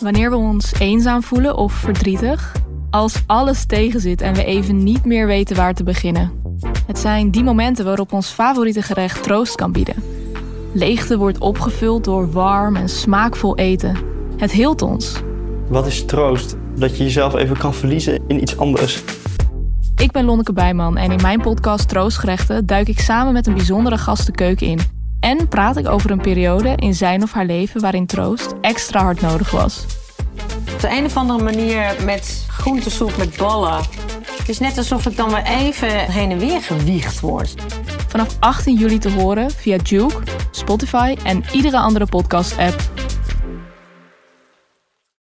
Wanneer we ons eenzaam voelen of verdrietig, als alles tegenzit en we even niet meer weten waar te beginnen. Het zijn die momenten waarop ons favoriete gerecht troost kan bieden. Leegte wordt opgevuld door warm en smaakvol eten. Het hield ons. Wat is troost? Dat je jezelf even kan verliezen in iets anders. Ik ben Lonneke Bijman en in mijn podcast Troostgerechten duik ik samen met een bijzondere gast de keuken in. En praat ik over een periode in zijn of haar leven waarin troost extra hard nodig was. Op de een of andere manier met groentesoep met ballen. Het is net alsof ik dan weer even heen en weer gewiegd word. Vanaf 18 juli te horen via Juke, Spotify en iedere andere podcast-app